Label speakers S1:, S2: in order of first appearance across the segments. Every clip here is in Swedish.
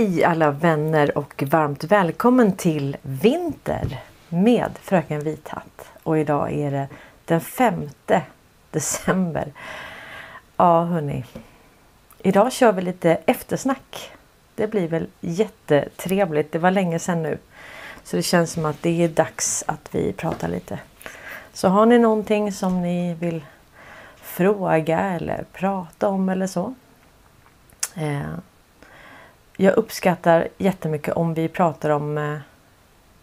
S1: Hej alla vänner och varmt välkommen till Vinter med Fröken Vithatt. Och idag är det den 5 december. Ja hörni. Idag kör vi lite eftersnack. Det blir väl jättetrevligt. Det var länge sedan nu. Så det känns som att det är dags att vi pratar lite. Så har ni någonting som ni vill fråga eller prata om eller så. Eh, jag uppskattar jättemycket om vi pratar om eh,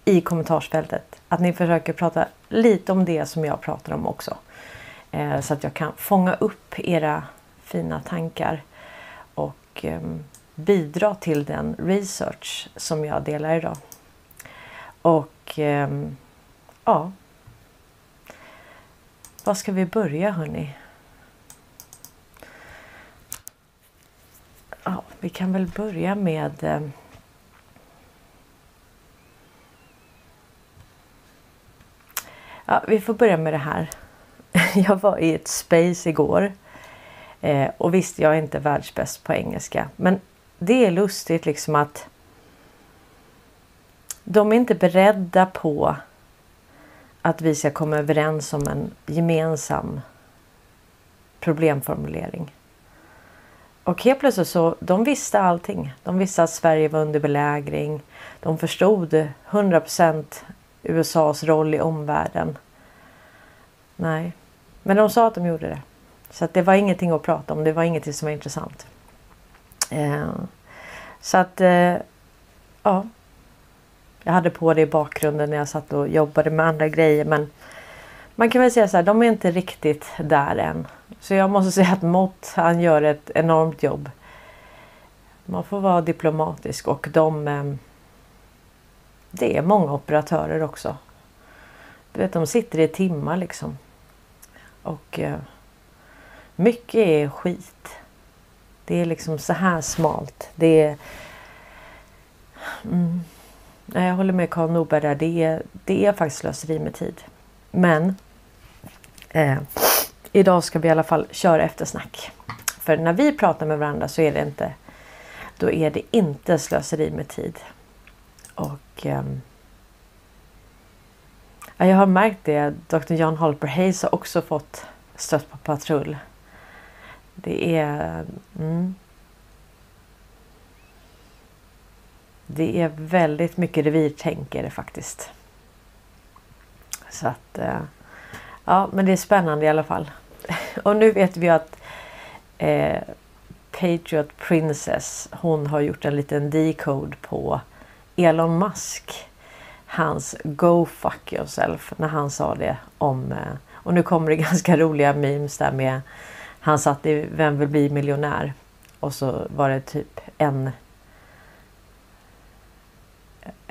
S1: i kommentarsfältet. Att ni försöker prata lite om det som jag pratar om också. Eh, så att jag kan fånga upp era fina tankar och eh, bidra till den research som jag delar idag. Och ehm, ja. Var ska vi börja hörni? Ja, vi kan väl börja med eh, Ja, vi får börja med det här. Jag var i ett space igår. Eh, och visst, jag är inte världsbäst på engelska. Men det är lustigt liksom att de är inte beredda på att vi ska komma överens om en gemensam problemformulering. Och helt plötsligt så, de visste allting. De visste att Sverige var under belägring. De förstod 100% USAs roll i omvärlden. Nej, men de sa att de gjorde det. Så att det var ingenting att prata om. Det var ingenting som var intressant. Eh, så att, eh, ja. Jag hade på det i bakgrunden när jag satt och jobbade med andra grejer. Men man kan väl säga så här, de är inte riktigt där än. Så jag måste säga att Mott han gör ett enormt jobb. Man får vara diplomatisk och de... Ehm, det är många operatörer också. Du vet, de sitter i timmar liksom. Och eh, mycket är skit. Det är liksom så här smalt. Det är... Mm, jag håller med Karl Norberg där. Det är, det är faktiskt slöseri med tid. Men eh, idag ska vi i alla fall köra eftersnack. För när vi pratar med varandra så är det inte då är det inte slöseri med tid. Och eh, jag har märkt det. Dr. John Holper Hayes har också fått stött på patrull. Det är mm, Det är väldigt mycket revirtänkare faktiskt. Så att eh, Ja men det är spännande i alla fall. Och nu vet vi att eh, Patriot Princess hon har gjort en liten decode på Elon Musk. Hans Go fuck yourself när han sa det om eh, och nu kommer det ganska roliga memes där med han satt i Vem vill bli miljonär? Och så var det typ en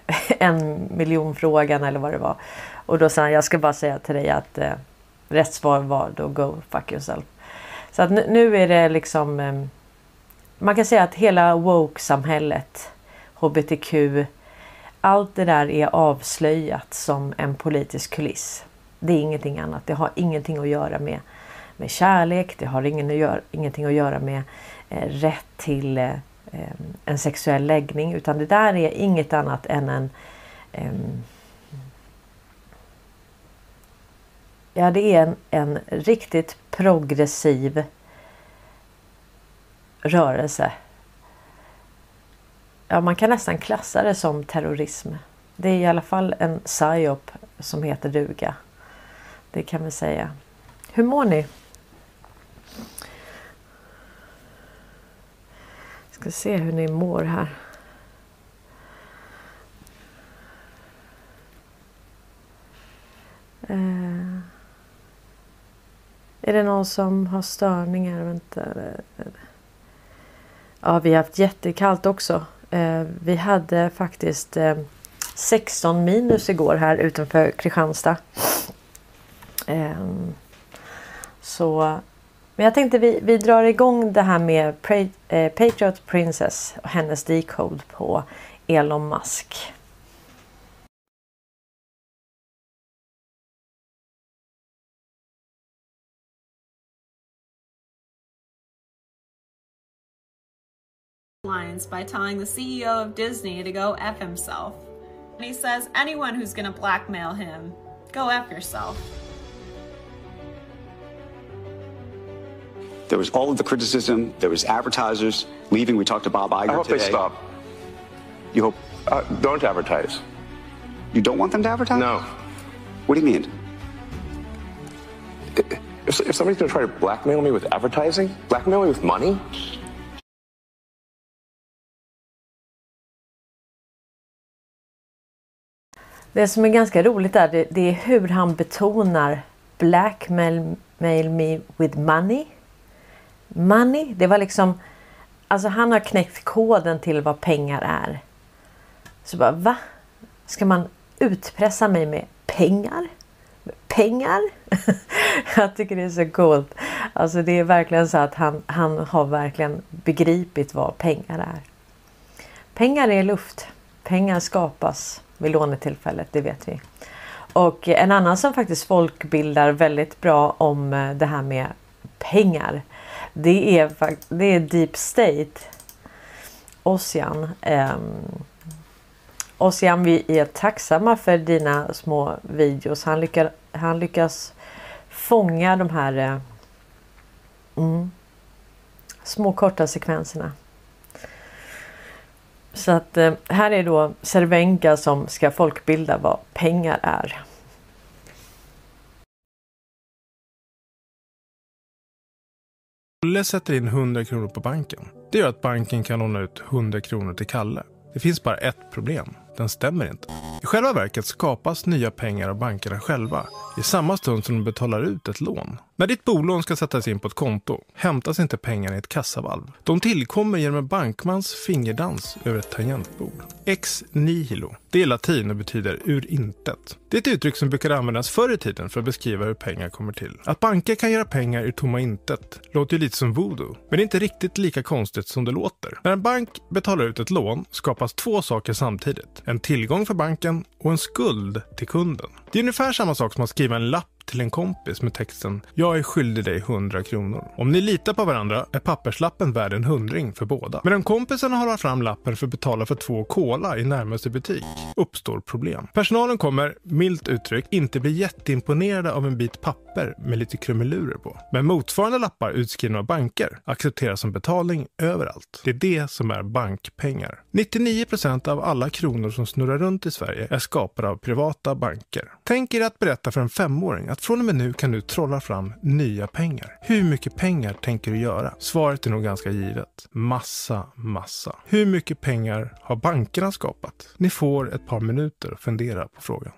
S1: en miljon frågan eller vad det var. Och då sa han, jag ska bara säga till dig att eh, rätt svar var då go fuck yourself. Så att nu, nu är det liksom eh, man kan säga att hela woke-samhället, hbtq, allt det där är avslöjat som en politisk kuliss. Det är ingenting annat. Det har ingenting att göra med, med kärlek. Det har ingen att göra, ingenting att göra med eh, rätt till eh, ehm, en sexuell läggning. Utan det där är inget annat än en ehm, eh, Ja, det är en, en riktigt progressiv rörelse. Ja, man kan nästan klassa det som terrorism. Det är i alla fall en psyop som heter duga. Det kan vi säga. Hur mår ni? Ska se hur ni mår här. Eh. Är det någon som har störningar? Vänta. Ja, vi har haft jättekallt också. Eh, vi hade faktiskt eh, 16 minus igår här utanför Kristianstad. Ehm, så, men jag tänkte vi, vi drar igång det här med eh, Patriot Princess och hennes decode på Elon Musk.
S2: Lines by telling the CEO of Disney to go F himself. And he says anyone who's gonna blackmail him, go F yourself.
S3: There was all of the criticism. There was advertisers leaving. We talked to Bob Iger
S4: I hope
S3: today.
S4: they stop.
S3: You hope
S4: Uh, don't advertise.
S3: you don't want them to advertise?
S4: No.
S3: What do you mean?
S4: If, if somebody's going to try to blackmail me with advertising, blackmail me with money,
S1: Det som är ganska roligt är, det, det är hur han betonar blackmail mail me with money. Money, det var liksom... Alltså han har knäckt koden till vad pengar är. Så bara, va? Ska man utpressa mig med pengar? Pengar? Jag tycker det är så coolt. Alltså det är verkligen så att han, han har verkligen begripit vad pengar är. Pengar är luft. Pengar skapas vid lånetillfället, det vet vi. Och en annan som faktiskt folkbildar väldigt bra om eh, det här med pengar. Det är, det är Deep State. Ossian. Eh, Ossian, vi är tacksamma för dina små videos. Han, lyckar, han lyckas fånga de här eh, mm, små korta sekvenserna. Så att eh, här är då Cervenka som ska folkbilda vad pengar är.
S5: Olle sätter in 100 kronor på banken. Det gör att banken kan låna ut 100 kronor till Kalle. Det finns bara ett problem. Den stämmer inte. I själva verket skapas nya pengar av bankerna själva i samma stund som de betalar ut ett lån. När ditt bolån ska sättas in på ett konto hämtas inte pengarna i ett kassavalv. De tillkommer genom en bankmans fingerdans över ett tangentbord. Ex nihilo. Det är latin och betyder ur intet. Det är ett uttryck som brukade användas förr i tiden för att beskriva hur pengar kommer till. Att banker kan göra pengar ur tomma intet låter ju lite som voodoo. Men det är inte riktigt lika konstigt som det låter. När en bank betalar ut ett lån skapas två saker samtidigt. En tillgång för banken och en skuld till kunden. Det är ungefär samma sak som att skriva en lapp till en kompis med texten “Jag är skyldig dig 100 kronor”. Om ni litar på varandra är papperslappen värd en hundring för båda. Men om kompisen håller fram lappen för att betala för två cola i närmaste butik uppstår problem. Personalen kommer, milt uttryckt, inte bli jätteimponerade av en bit papper med lite krumelurer på. Men motsvarande lappar utskrivna av banker accepteras som betalning överallt. Det är det som är bankpengar. 99% av alla kronor som snurrar runt i Sverige är skapade av privata banker. Tänk er att berätta för en femåring att från och med nu kan du trolla fram nya pengar. Hur mycket pengar tänker du göra? Svaret är nog ganska givet. Massa, massa. Hur mycket pengar har bankerna skapat? Ni får ett par minuter att fundera på frågan.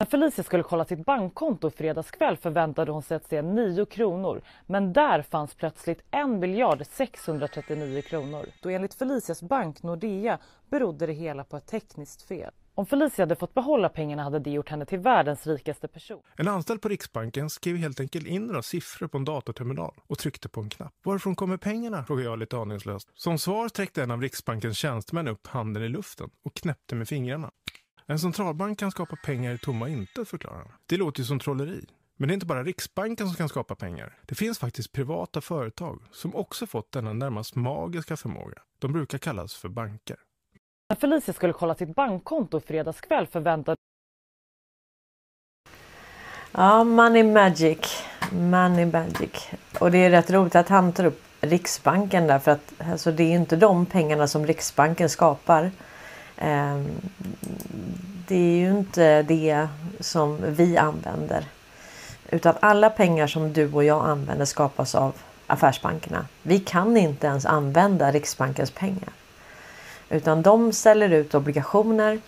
S6: När Felicia skulle kolla sitt bankkonto fredags kväll förväntade hon sig att se 9 kronor. Men där fanns plötsligt 1 miljard 639 kronor. Då enligt Felicias bank Nordea berodde det hela på ett tekniskt fel. Om Felicia hade fått behålla pengarna hade det gjort henne till världens rikaste person.
S5: En anställd på Riksbanken skrev helt enkelt in några siffror på en datorterminal och tryckte på en knapp. Varifrån kommer pengarna? frågade jag lite aningslöst. Som svar sträckte en av Riksbankens tjänstemän upp handen i luften och knäppte med fingrarna. En centralbank kan skapa pengar i tomma intet, förklarar han. Det låter ju som trolleri. Men det är inte bara Riksbanken som kan skapa pengar. Det finns faktiskt privata företag som också fått denna närmast magiska förmåga. De brukar kallas för banker.
S6: När Felicia skulle kolla sitt bankkonto fredagskväll förväntade
S1: Ja, Money Magic. Money Magic. Och det är rätt roligt att han tar upp Riksbanken där för att alltså, det är ju inte de pengarna som Riksbanken skapar. Ehm, det är ju inte det som vi använder. Utan alla pengar som du och jag använder skapas av affärsbankerna. Vi kan inte ens använda Riksbankens pengar. Utan de ställer ut obligationer,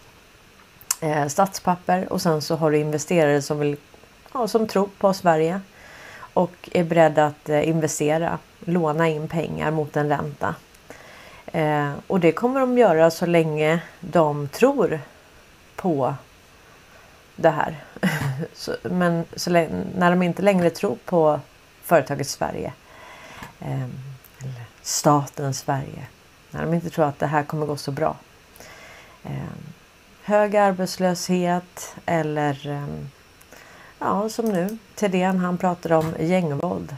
S1: eh, statspapper och sen så har du investerare som, vill, ja, som tror på Sverige och är beredda att eh, investera, låna in pengar mot en ränta. Eh, och det kommer de göra så länge de tror på det här. så, men så länge, när de inte längre tror på företaget Sverige eh, eller staten Sverige när de inte tror att det här kommer gå så bra. Eh, hög arbetslöshet eller eh, ja, som nu. Thedéen han pratar om gängvåld.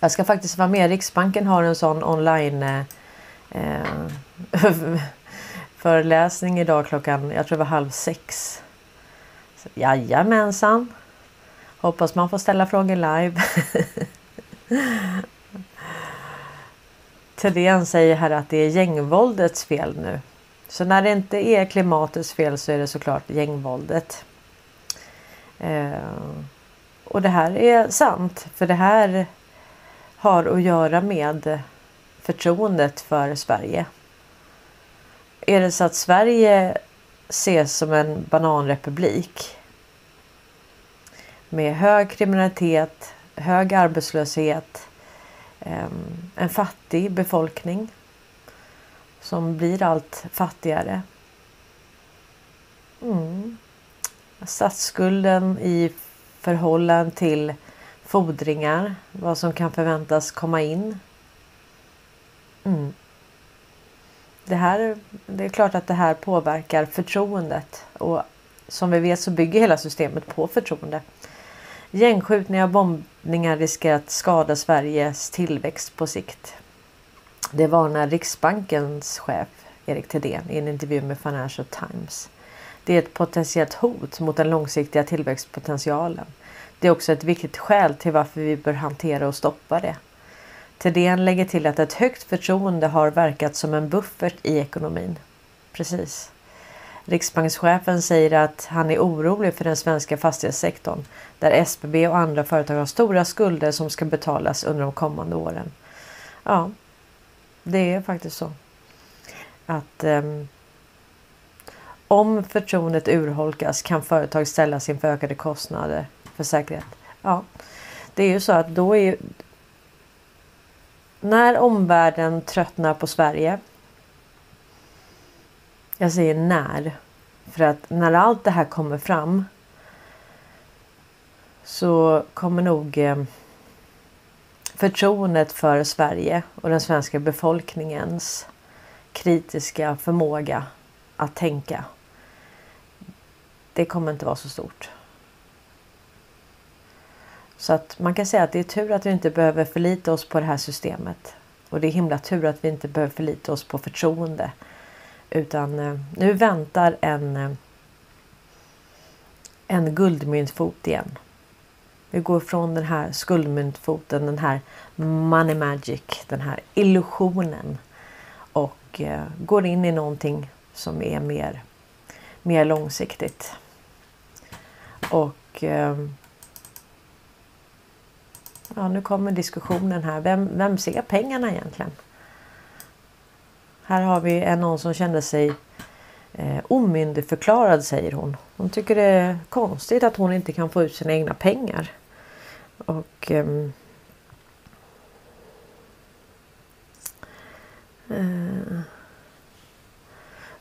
S1: Jag ska faktiskt vara med. Riksbanken har en sån online eh, föreläsning idag klockan, jag tror det var halv sex. Så, jajamensan. Hoppas man får ställa frågor live. Thedéen säger här att det är gängvåldets fel nu. Så när det inte är klimatets fel så är det såklart gängvåldet. Eh, och det här är sant för det här har att göra med förtroendet för Sverige. Är det så att Sverige ses som en bananrepublik med hög kriminalitet, hög arbetslöshet, Ehm, en fattig befolkning som blir allt fattigare. Mm. Statsskulden i förhållande till fordringar, vad som kan förväntas komma in. Mm. Det, här, det är klart att det här påverkar förtroendet och som vi vet så bygger hela systemet på förtroende. Gängskjutningar och bombningar riskerar att skada Sveriges tillväxt på sikt. Det varnar Riksbankens chef Erik Thedéen i en intervju med Financial Times. Det är ett potentiellt hot mot den långsiktiga tillväxtpotentialen. Det är också ett viktigt skäl till varför vi bör hantera och stoppa det. Thedéen lägger till att ett högt förtroende har verkat som en buffert i ekonomin. Precis. Riksbankschefen säger att han är orolig för den svenska fastighetssektorn där SBB och andra företag har stora skulder som ska betalas under de kommande åren. Ja, det är faktiskt så. Att um, om förtroendet urholkas kan företag ställas inför ökade kostnader för säkerhet. Ja, det är ju så att då är när omvärlden tröttnar på Sverige. Jag säger när. För att när allt det här kommer fram. Så kommer nog eh, förtroendet för Sverige och den svenska befolkningens kritiska förmåga att tänka. Det kommer inte vara så stort. Så att man kan säga att det är tur att vi inte behöver förlita oss på det här systemet. Och det är himla tur att vi inte behöver förlita oss på förtroende. Utan eh, nu väntar en, eh, en guldmyntfot igen. Vi går från den här skuldmyntfoten, den här money magic, den här illusionen. Och eh, går in i någonting som är mer, mer långsiktigt. Och eh, Ja, nu kommer diskussionen här. Vem, vem ser pengarna egentligen? Här har vi en någon som kände sig eh, omyndigförklarad säger hon. Hon tycker det är konstigt att hon inte kan få ut sina egna pengar. Och Eh, eh,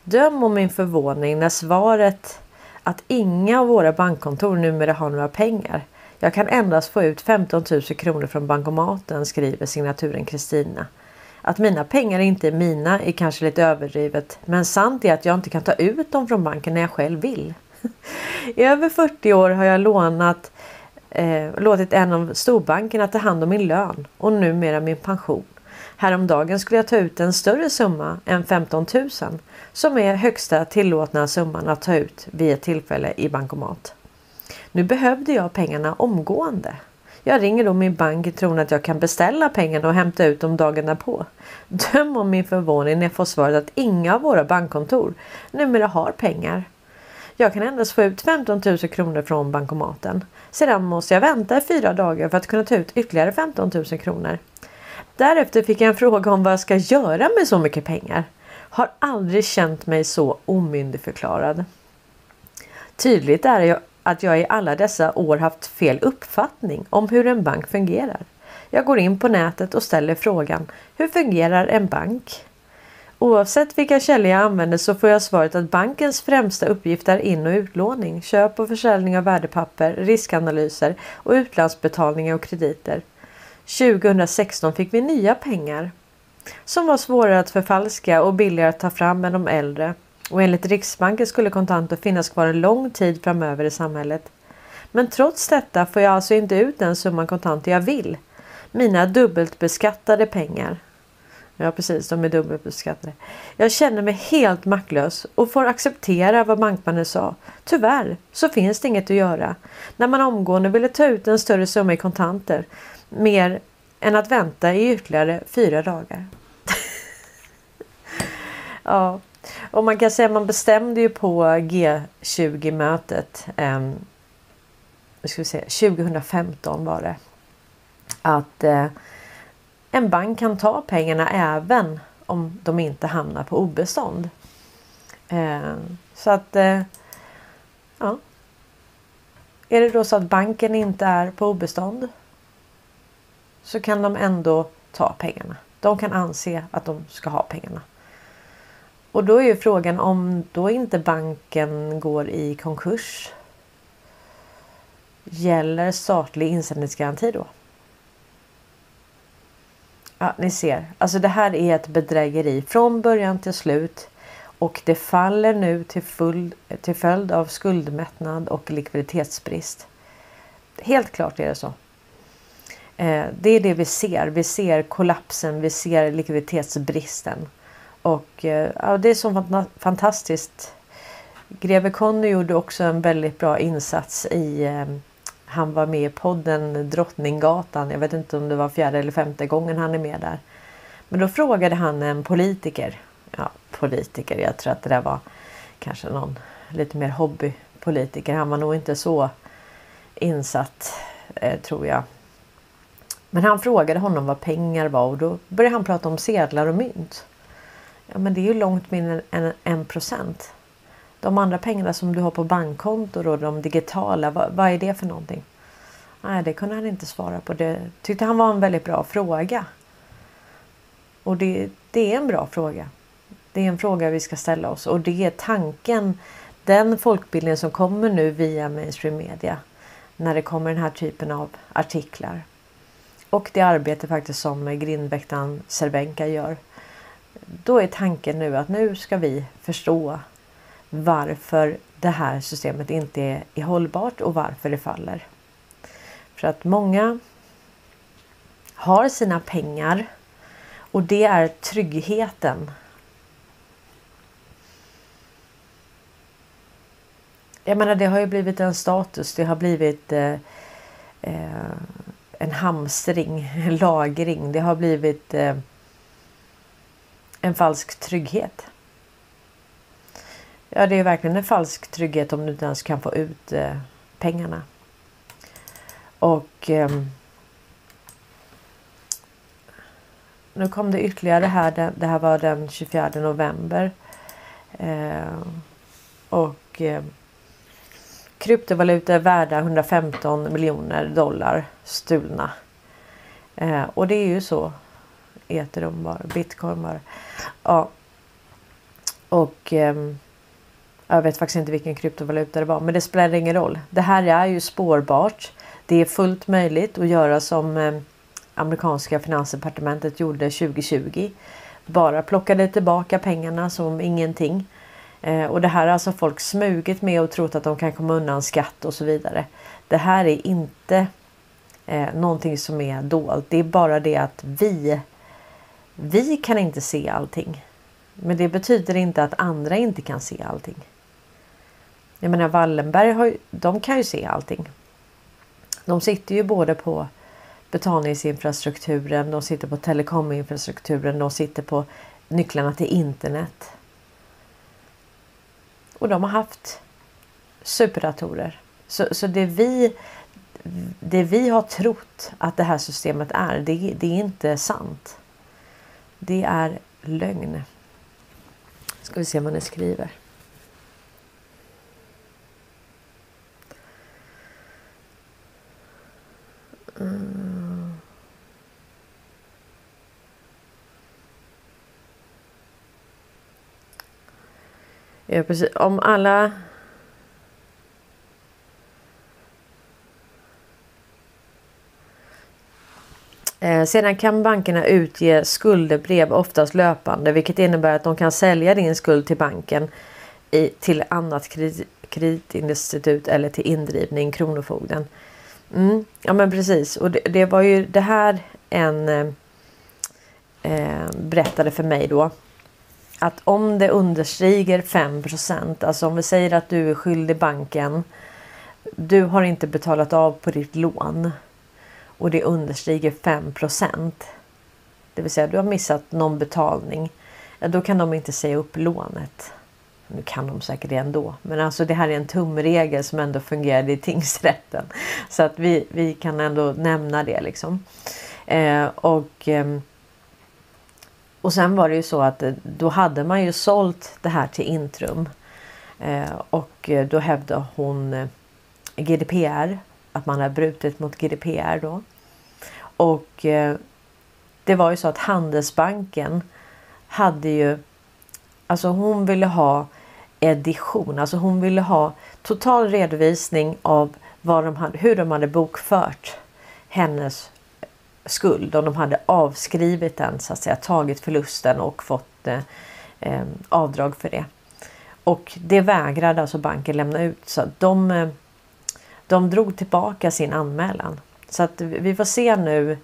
S1: Döm om min förvåning när svaret att inga av våra bankkontor numera har några pengar jag kan endast få ut 15 000 kronor från bankomaten skriver signaturen Kristina. Att mina pengar inte är mina är kanske lite överdrivet men sant är att jag inte kan ta ut dem från banken när jag själv vill. I över 40 år har jag lånat, eh, låtit en av storbankerna ta hand om min lön och numera min pension. Häromdagen skulle jag ta ut en större summa än 15 000 som är högsta tillåtna summan att ta ut vid ett tillfälle i bankomat. Nu behövde jag pengarna omgående. Jag ringer då min bank i tron att jag kan beställa pengarna och hämta ut dem dagen därpå. Döm om min förvåning när jag får svaret att inga av våra bankkontor numera har pengar. Jag kan endast få ut 15 000 kronor från bankomaten. Sedan måste jag vänta i fyra dagar för att kunna ta ut ytterligare 15 000 kronor. Därefter fick jag en fråga om vad jag ska göra med så mycket pengar. Har aldrig känt mig så omyndigförklarad. Tydligt är jag att jag i alla dessa år haft fel uppfattning om hur en bank fungerar. Jag går in på nätet och ställer frågan Hur fungerar en bank? Oavsett vilka källor jag använder så får jag svaret att bankens främsta uppgift är in och utlåning, köp och försäljning av värdepapper, riskanalyser och utlandsbetalningar och krediter. 2016 fick vi nya pengar som var svårare att förfalska och billigare att ta fram än de äldre och enligt Riksbanken skulle kontanter finnas kvar en lång tid framöver i samhället. Men trots detta får jag alltså inte ut den summan kontanter jag vill. Mina dubbelt beskattade pengar. Ja precis, de är dubbelbeskattade. Jag känner mig helt maktlös och får acceptera vad bankmannen sa. Tyvärr så finns det inget att göra. När man omgående ville ta ut en större summa i kontanter. Mer än att vänta i ytterligare fyra dagar. ja, och man kan säga att man bestämde ju på G20 mötet. Eh, ska vi säga, 2015 var det. Att eh, en bank kan ta pengarna även om de inte hamnar på obestånd. Eh, så att eh, ja. Är det då så att banken inte är på obestånd så kan de ändå ta pengarna. De kan anse att de ska ha pengarna. Och då är ju frågan om då inte banken går i konkurs. Gäller statlig insättningsgaranti då? Ja, ni ser. Alltså det här är ett bedrägeri från början till slut. Och det faller nu till, full, till följd av skuldmättnad och likviditetsbrist. Helt klart är det så. Eh, det är det vi ser. Vi ser kollapsen, vi ser likviditetsbristen. Och eh, ja, det är så fantastiskt. Greve Conny gjorde också en väldigt bra insats i eh, han var med i podden Drottninggatan. Jag vet inte om det var fjärde eller femte gången han är med där. Men då frågade han en politiker. Ja, politiker. Jag tror att det där var kanske någon lite mer hobbypolitiker. Han var nog inte så insatt eh, tror jag. Men han frågade honom vad pengar var och då började han prata om sedlar och mynt. Ja men det är ju långt mindre än en procent. De andra pengarna som du har på bankkonto och de digitala, vad, vad, är det för någonting? Nej, det kunde han inte svara på. Det tyckte han var en väldigt bra fråga. Och det, det är en bra fråga. Det är en fråga vi ska ställa oss och det är tanken, den folkbildning som kommer nu via mainstream media när det kommer den här typen av artiklar. Och det arbete faktiskt som grindväktaren Cervenka gör. Då är tanken nu att nu ska vi förstå varför det här systemet inte är hållbart och varför det faller. För att många har sina pengar och det är tryggheten. Jag menar det har ju blivit en status, det har blivit eh, eh, en hamstring, en lagring, det har blivit eh, en falsk trygghet. Ja, det är verkligen en falsk trygghet om du inte ens kan få ut eh, pengarna. Och eh, nu kom det ytterligare här. Det här var den 24 november. Eh, och eh, kryptovalutor värda 115 miljoner dollar stulna. Eh, och det är ju så. Ethereum var, bitcoin var. Ja. Och ehm, jag vet faktiskt inte vilken kryptovaluta det var men det spelar ingen roll. Det här är ju spårbart. Det är fullt möjligt att göra som eh, amerikanska finansdepartementet gjorde 2020. Bara plockade tillbaka pengarna som ingenting. Eh, och det här har alltså folk smugit med och trott att de kan komma undan skatt och så vidare. Det här är inte eh, någonting som är dolt. Det är bara det att vi vi kan inte se allting. Men det betyder inte att andra inte kan se allting. Jag menar Wallenberg har ju, de kan ju se allting. De sitter ju både på betalningsinfrastrukturen, de sitter på telekominfrastrukturen, de sitter på nycklarna till internet. Och de har haft superdatorer. Så, så det, vi, det vi har trott att det här systemet är, det, det är inte sant. Det är lögn. Ska vi se vad ni skriver. Mm. Ja, precis. Om alla Eh, sedan kan bankerna utge skuldebrev oftast löpande vilket innebär att de kan sälja din skuld till banken i, till annat kredit, kreditinstitut eller till indrivning, Kronofogden. Mm, ja men precis och det, det, var ju det här en eh, berättade för mig då att om det understiger 5% alltså om vi säger att du är skyldig banken. Du har inte betalat av på ditt lån och det understiger 5% Det vill säga du har missat någon betalning. Då kan de inte säga upp lånet. Nu kan de säkert det ändå. Men alltså det här är en tumregel som ändå fungerade i tingsrätten. Så att vi, vi kan ändå nämna det liksom. Eh, och, eh, och sen var det ju så att eh, då hade man ju sålt det här till Intrum. Eh, och eh, då hävdade hon eh, GDPR. Att man har brutit mot GDPR då. Och eh, det var ju så att Handelsbanken hade ju Alltså hon ville ha edition. Alltså hon ville ha total redovisning av vad de hade, hur de hade bokfört hennes skuld. Om de hade avskrivit den, så att säga, tagit förlusten och fått eh, eh, avdrag för det. Och det vägrade alltså banken lämna ut. Så de, eh, de drog tillbaka sin anmälan. Så att vi får se nu.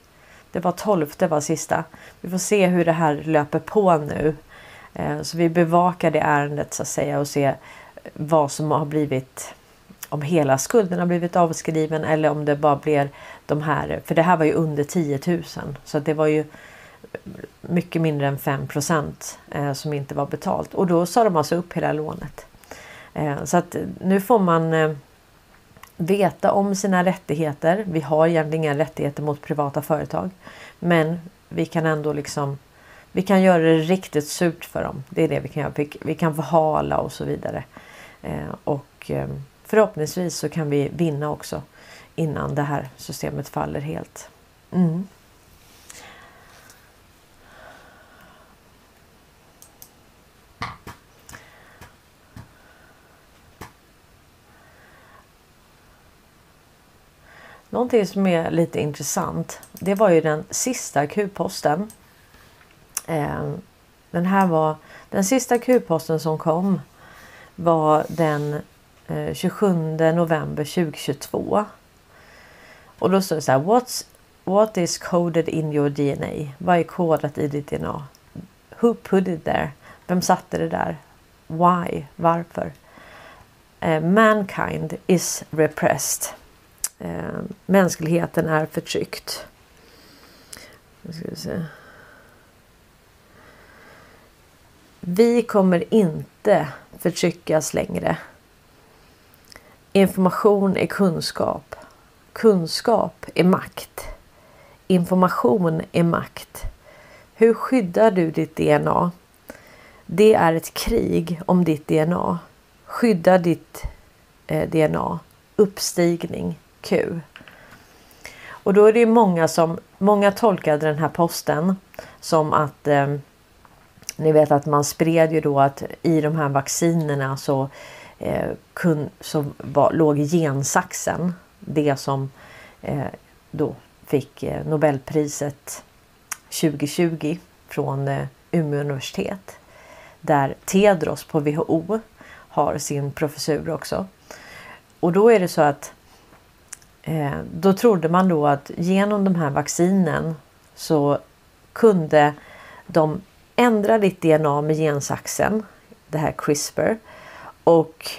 S1: Det var 12 det var sista. Vi får se hur det här löper på nu. Eh, så vi bevakar det ärendet så att säga och ser vad som har blivit om hela skulden har blivit avskriven eller om det bara blir de här, för det här var ju under 10 000 så det var ju mycket mindre än 5 eh, som inte var betalt och då sa de alltså upp hela lånet. Eh, så att nu får man veta om sina rättigheter. Vi har egentligen inga rättigheter mot privata företag men vi kan ändå liksom vi kan göra det riktigt surt för dem. Det är det vi kan göra. Vi, kan förhala och så vidare. Eh, och eh, förhoppningsvis så kan vi vinna också innan det här systemet faller helt. Mm. Någonting som är lite intressant. Det var ju den sista Q-posten Eh, den här var den sista Q-posten som kom var den eh, 27 november 2022. Och då står det så här. What's, what is coded in your DNA? Vad är kodat i ditt DNA? Who put it there? Vem satte det där? Why? Varför? Eh, mankind is repressed eh, mänskligheten är förtryckt. Nu ska vi se. Vi kommer inte förtryckas längre. Information är kunskap. Kunskap är makt. Information är makt. Hur skyddar du ditt DNA? Det är ett krig om ditt DNA. Skydda ditt eh, DNA. Uppstigning Q. Och då är det många som många tolkade den här posten som att eh, ni vet att man spred ju då att i de här vaccinerna så, eh, kun, så var, låg gensaxen. Det som eh, då fick eh, Nobelpriset 2020 från eh, Umeå universitet. Där Tedros på WHO har sin professur också. Och då är det så att eh, då trodde man då att genom de här vaccinen så kunde de ändra ditt DNA med gensaxen, det här CRISPR. Och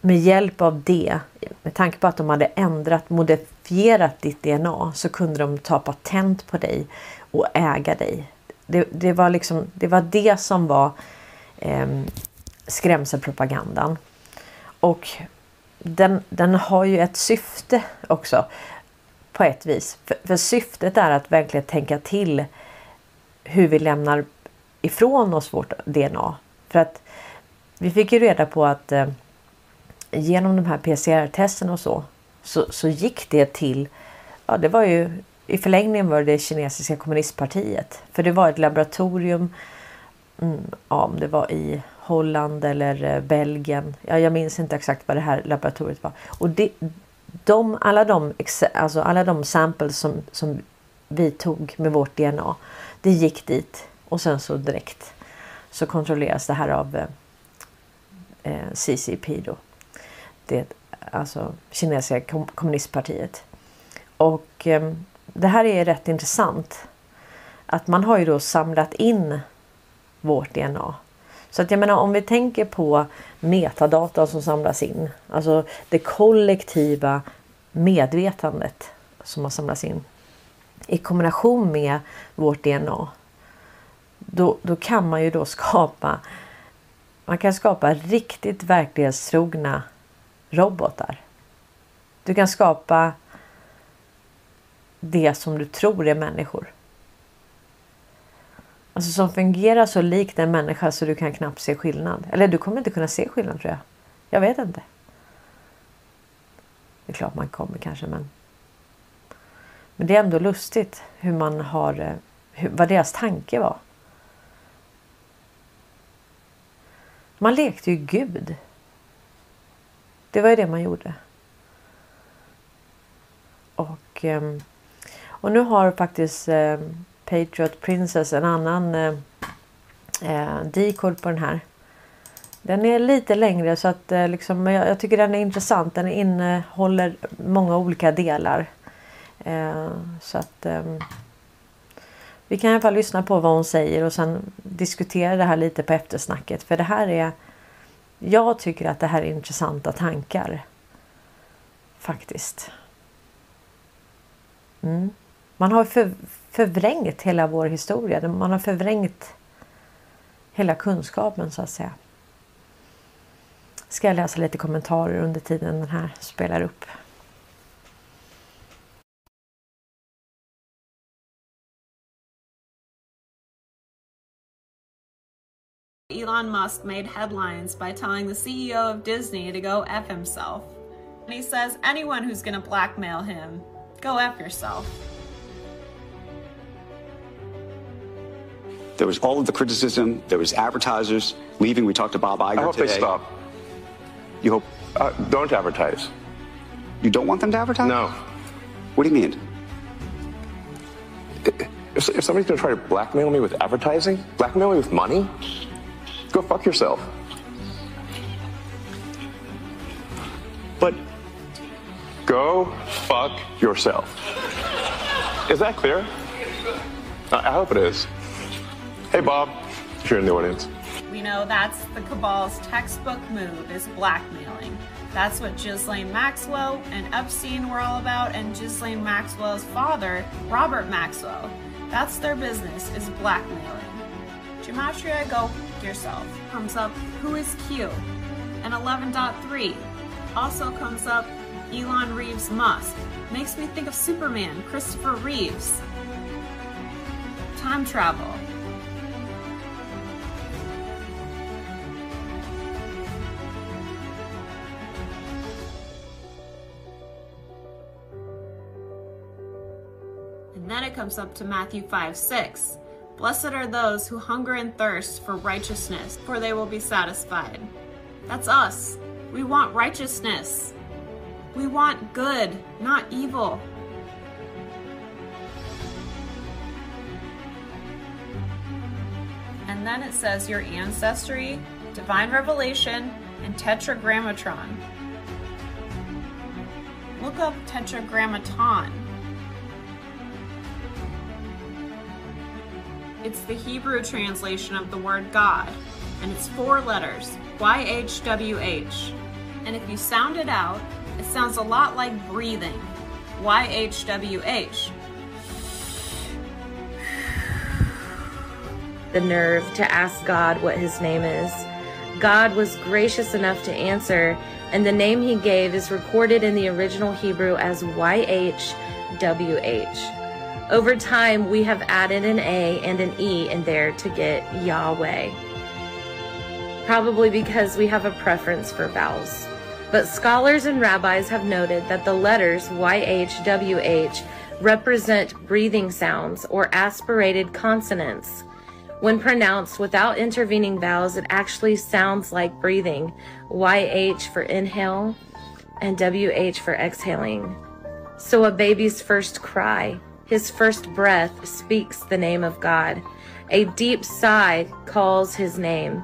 S1: med hjälp av det, med tanke på att de hade ändrat, modifierat ditt DNA så kunde de ta patent på dig och äga dig. Det, det var, liksom, det, var det som var eh, skrämselpropagandan. Och den, den har ju ett syfte också på ett vis. För, för syftet är att verkligen tänka till hur vi lämnar ifrån oss vårt DNA. För att vi fick ju reda på att eh, genom de här PCR-testen och så, så, så gick det till, ja det var ju i förlängningen var det, det kinesiska kommunistpartiet. För det var ett laboratorium, mm, ja, om det var i Holland eller eh, Belgien. Ja, jag minns inte exakt vad det här laboratoriet var. Och det, de, alla, de, alltså alla de samples som, som vi tog med vårt DNA, det gick dit och sen så direkt så kontrolleras det här av eh, eh CCP då. Det, alltså kinesiska kommunistpartiet. Och eh, det här är rätt intressant. att man har ju då samlat in vårt DNA. Så att jag menar om vi tänker på metadata som samlas in. Alltså det kollektiva medvetandet som har samlats in. I kombination med vårt DNA. Då, då kan man ju då skapa man kan skapa riktigt verklighetstrogna robotar. Du kan skapa det som du tror är människor. Alltså som fungerar så likt en människa så du kan knappt se skillnad. Eller du kommer inte kunna se skillnad tror jag. Jag vet inte. Det är klart man kommer kanske men. Men det är ändå lustigt hur man har, eh, hur, vad deras tanke var. Man lekte ju Gud. Det var ju det man gjorde. Och, ehm, och nu har faktiskt ehm, Patriot Princess en annan eh, eh, på den här. Den är lite längre så att eh, liksom, jag, jag, tycker den är intressant. Den innehåller många olika delar. Eh, så att eh, vi kan i alla fall lyssna på vad hon säger och sen diskutera det här lite på eftersnacket. För det här är... Jag tycker att det här är intressanta tankar. Faktiskt. Mm. Man har för, förvrängt hela vår historia. Man har förvrängt hela kunskapen så att säga. Ska jag läsa lite kommentarer under tiden den här spelar upp.
S2: Elon Musk made headlines by telling the CEO of Disney to go F himself. And he says anyone who's going to blackmail him, go F yourself.
S3: There was all of the criticism. There was advertisers leaving. We talked to Bob Iger
S4: I hope
S3: today.
S4: they stop.
S3: You hope
S4: Uh, don't advertise.
S3: you don't want them to advertise?
S4: No.
S3: What do you mean?
S4: If, if somebody's going to try to blackmail me with advertising, blackmail me with money, go fuck yourself.
S3: But
S4: Go fuck yourself. Is that clear? I, I hope it is. Hey, Bob, if you're in the audience.
S2: We know that's the cabal's textbook move is blackmailing. That's what Ghislaine Maxwell and Epstein were all about, and Ghislaine Maxwell's father, Robert Maxwell. That's their business, is blackmailing. Gematria, go yourself. Comes up, who is Q? And 11.3 also comes up, Elon Reeves Musk. Makes me think of Superman, Christopher Reeves. Time travel. Comes up to Matthew 5 6. Blessed are those who hunger and thirst for righteousness, for they will be satisfied. That's us. We want righteousness. We want good, not evil. And then it says your ancestry, divine revelation, and tetragrammatron. Look up tetragrammaton. It's the Hebrew translation of the word God, and it's four letters YHWH. And if you sound it out, it sounds a lot like breathing YHWH.
S7: the nerve to ask God what his name is. God was gracious enough to answer, and the name he gave is recorded in the original Hebrew as YHWH. Over time, we have added an A and an E in there to get Yahweh. Probably because we have a preference for vowels. But scholars and rabbis have noted that the letters YHWH represent breathing sounds or aspirated consonants. When pronounced without intervening vowels, it actually sounds like breathing. YH for inhale and WH for exhaling. So a baby's first cry, his first breath speaks the name of God. A deep sigh calls his name,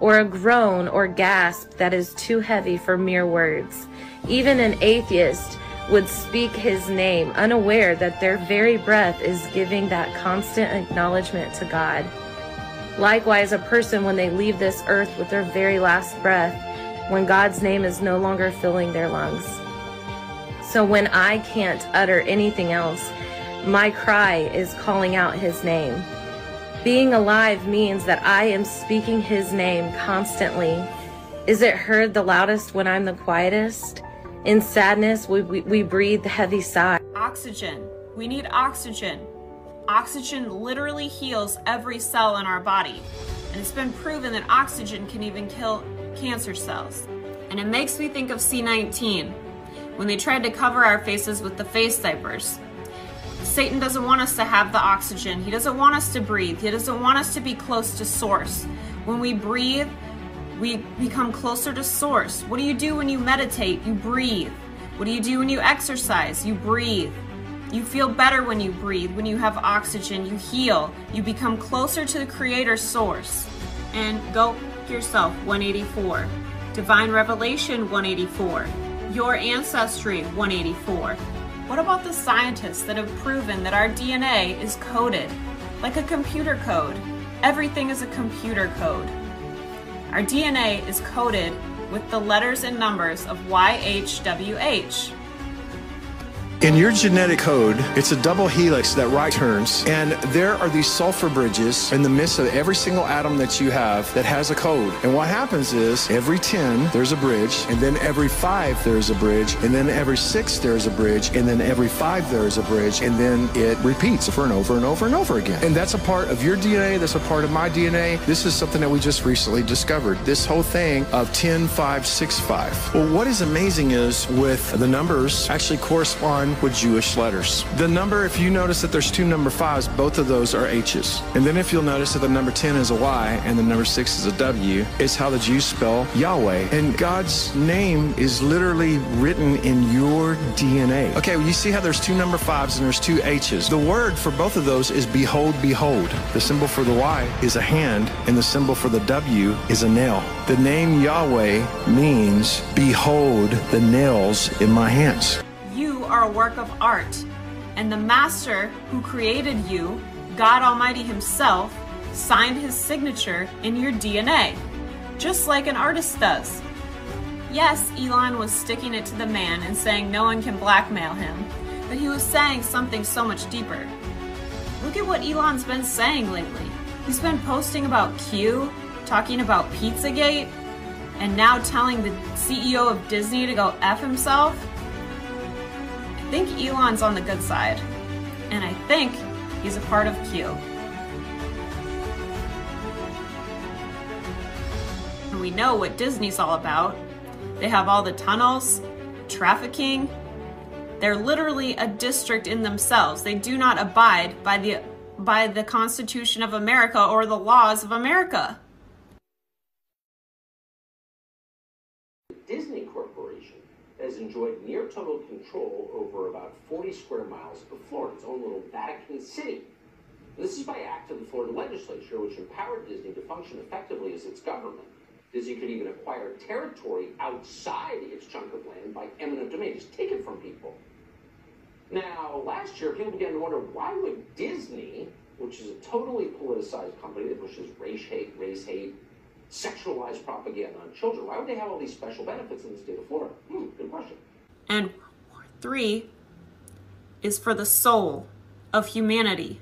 S7: or a groan or gasp that is too heavy for mere words. Even an atheist would speak his name, unaware that their very breath is giving that constant acknowledgement to God. Likewise, a person, when they leave this earth with their very last breath, when God's name is no longer filling their lungs. So when I can't utter anything else, my cry is calling out his name. Being alive means that I am speaking his name constantly. Is it heard the loudest when I'm the quietest? In sadness, we, we, we breathe heavy sighs.
S2: Oxygen. We need oxygen. Oxygen literally heals every cell in our body. And it's been proven that oxygen can even kill cancer cells. And it makes me think of C19 when they tried to cover our faces with the face diapers. Satan doesn't want us to have the oxygen. He doesn't want us to breathe. He doesn't want us to be close to source. When we breathe, we become closer to source. What do you do when you meditate? You breathe. What do you do when you exercise? You breathe. You feel better when you breathe. When you have oxygen, you heal. You become closer to the creator source. And go yourself 184. Divine Revelation 184. Your ancestry 184. What about the scientists that have proven that our DNA is coded like a computer code? Everything is a computer code. Our DNA is coded with the letters and numbers of YHWH.
S8: In your genetic code, it's a double helix that right turns, and there are these sulfur bridges in the midst of every single atom that you have that has a code. And what happens is every 10, there's a bridge, and then every 5, there's a bridge, and then every 6, there's a bridge, and then every 5, there's a bridge, and then it repeats over and over and over and over again. And that's a part of your DNA, that's a part of my DNA. This is something that we just recently discovered. This whole thing of 10, 5, 6, 5. Well, what is amazing is with the numbers actually correspond with Jewish letters. The number, if you notice that there's two number fives, both of those are H's. And then if you'll notice that the number 10 is a Y and the number 6 is a W, it's how the Jews spell Yahweh. And God's name is literally written in your DNA. Okay, well, you see how there's two number fives and there's two H's. The word for both of those is behold, behold. The symbol for the Y is a hand, and the symbol for the W is a nail. The name Yahweh means behold the nails in my hands.
S2: Are a work of art, and the master who created you, God Almighty Himself, signed His signature in your DNA, just like an artist does. Yes, Elon was sticking it to the man and saying no one can blackmail him, but he was saying something so much deeper. Look at what Elon's been saying lately. He's been posting about Q, talking about Pizzagate, and now telling the CEO of Disney to go F himself. I think Elon's on the good side, and I think he's a part of Q. And we know what Disney's all about. They have all the tunnels, trafficking. They're literally a district in themselves. They do not abide by the by the Constitution of America or the laws of America.
S9: Disney Corporation has enjoyed near total control over about 40 square miles of Florida, its own little Vatican City. This is by act of the Florida legislature, which empowered Disney to function effectively as its government. Disney could even acquire territory outside its chunk of land by eminent domain, just take it from people. Now, last year, people began to wonder why would Disney, which is a totally politicized company that pushes race hate, race hate, sexualized propaganda on children, why would they have all these special benefits in the state of Florida? Hmm, good question.
S2: And three is for the soul of humanity.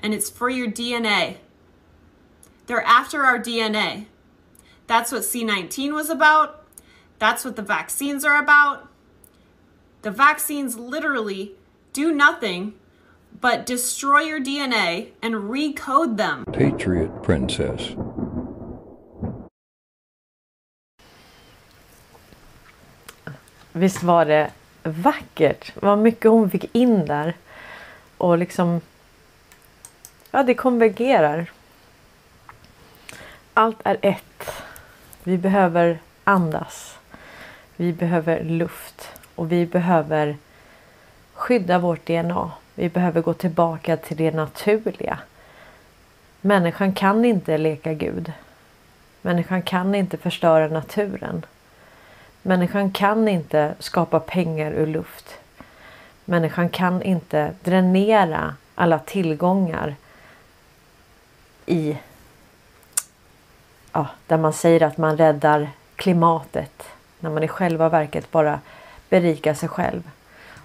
S2: And it's for your DNA. They're after our DNA. That's what C19 was about. That's what the vaccines are about. The vaccines literally do nothing but destroy your DNA and recode them.
S10: Patriot Princess.
S1: Visst var det vackert? Vad mycket hon fick in där. Och liksom... Ja, det konvergerar. Allt är ett. Vi behöver andas. Vi behöver luft. Och vi behöver skydda vårt DNA. Vi behöver gå tillbaka till det naturliga. Människan kan inte leka Gud. Människan kan inte förstöra naturen. Människan kan inte skapa pengar ur luft. Människan kan inte dränera alla tillgångar i ja, där man säger att man räddar klimatet när man i själva verket bara berikar sig själv.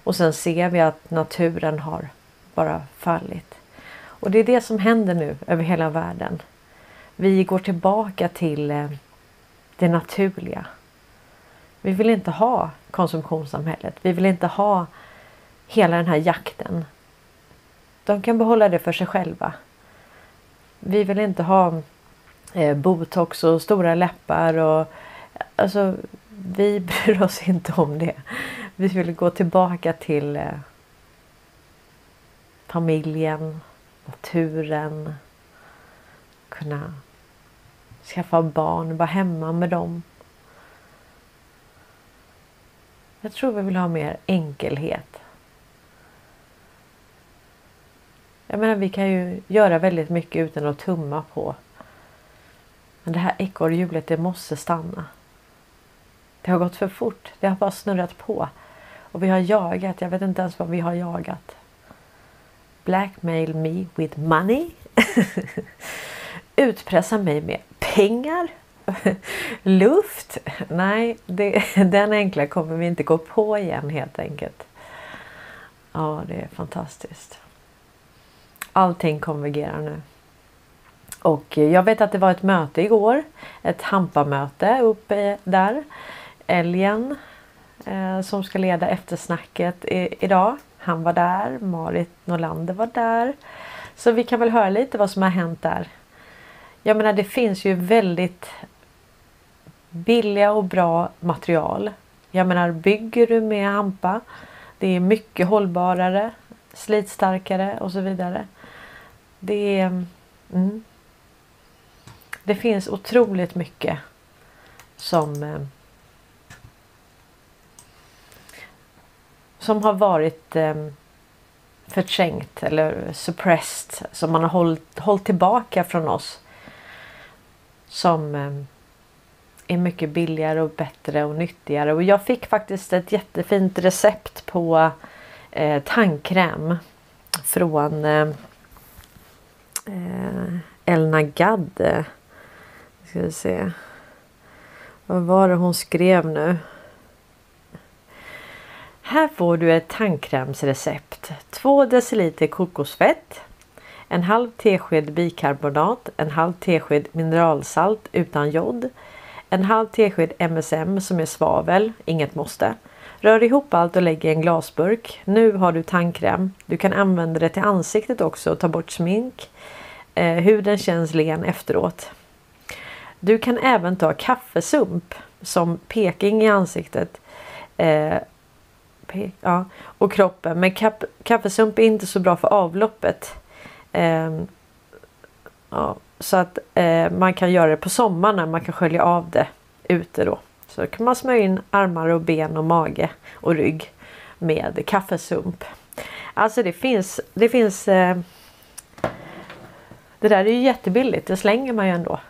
S1: Och sen ser vi att naturen har bara fallit. Och det är det som händer nu över hela världen. Vi går tillbaka till eh, det naturliga. Vi vill inte ha konsumtionssamhället. Vi vill inte ha hela den här jakten. De kan behålla det för sig själva. Vi vill inte ha eh, botox och stora läppar och alltså vi bryr oss inte om det. Vi vill gå tillbaka till eh, familjen, naturen, kunna skaffa barn, vara hemma med dem. Jag tror vi vill ha mer enkelhet. Jag menar vi kan ju göra väldigt mycket utan att tumma på. Men det här ekorrhjulet det måste stanna. Det har gått för fort. Det har bara snurrat på. Och vi har jagat. Jag vet inte ens vad vi har jagat. Blackmail me with money. Utpressa mig med pengar. Luft. Nej, det, den enkla kommer vi inte gå på igen helt enkelt. Ja, det är fantastiskt. Allting konvergerar nu. Och jag vet att det var ett möte igår. Ett hampamöte uppe där. Älgen eh, som ska leda eftersnacket i, idag. Han var där. Marit Norlander var där. Så vi kan väl höra lite vad som har hänt där. Jag menar det finns ju väldigt billiga och bra material. Jag menar bygger du med hampa. Det är mycket hållbarare, slitstarkare och så vidare. Det är... Mm, det finns otroligt mycket som eh, som har varit eh, förträngt eller suppressed som man har hållit, hållit tillbaka från oss. Som eh, är mycket billigare och bättre och nyttigare och jag fick faktiskt ett jättefint recept på eh, tandkräm från eh, eh Elna Gadd. Ska vi se. Vad var det hon skrev nu? Här får du ett tandkrämsrecept. 2 deciliter kokosfett, en halv tesked bikarbonat, en halv tesked mineralsalt utan jod, en halv tesked MSM som är svavel, inget måste. Rör ihop allt och lägg i en glasburk. Nu har du tandkräm. Du kan använda det till ansiktet också och ta bort smink. Eh, huden känns len efteråt. Du kan även ta kaffesump som peking i ansiktet. Eh, ja, och kroppen. Men kaffesump är inte så bra för avloppet. Eh, ja, så att eh, man kan göra det på sommaren när man kan skölja av det ute då. Så kan man smörja in armar och ben och mage och rygg med kaffesump. Alltså det finns, det finns eh, Det där är ju jättebilligt, det slänger man ju ändå.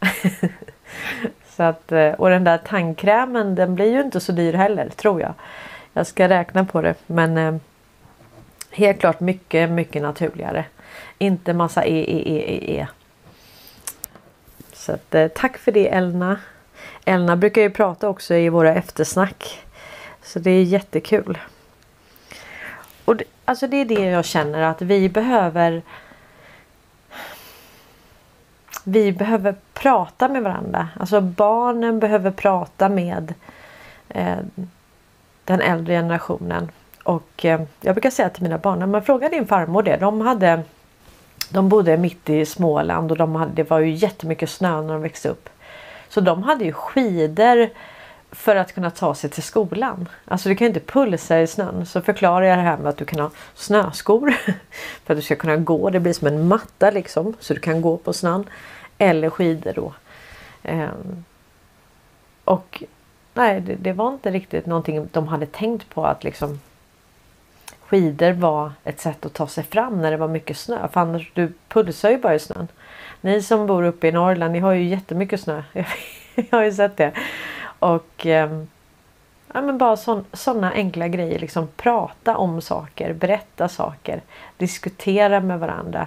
S1: så att, eh, och den där tandkrämen den blir ju inte så dyr heller tror jag. Jag ska räkna på det men eh, helt klart mycket mycket naturligare. Inte massa e, e, e, e, e. Så att, eh, tack för det Elna. Elna brukar ju prata också i våra eftersnack. Så det är jättekul. Och det, alltså det är det jag känner att vi behöver vi behöver prata med varandra. Alltså barnen behöver prata med eh, den äldre generationen. Och eh, jag brukar säga till mina barn, när man frågar din farmor det. De hade de bodde mitt i Småland och de hade, det var ju jättemycket snö när de växte upp. Så de hade ju skidor för att kunna ta sig till skolan. Alltså du kan ju inte pulsa i snön. Så förklarar jag det här med att du kan ha snöskor. För att du ska kunna gå. Det blir som en matta liksom. Så du kan gå på snön. Eller skidor då. Ehm, och nej, det, det, var inte riktigt någonting de hade tänkt på att liksom skidor var ett sätt att ta sig fram när det var mycket snö. För annars, du pulsar ju bara i snön. Ni som bor uppe i Norrland, ni har ju jättemycket snö. Jag har ju sett det. Och eh, ja, men bara sådana enkla grejer. Liksom prata om saker, berätta saker, diskutera med varandra.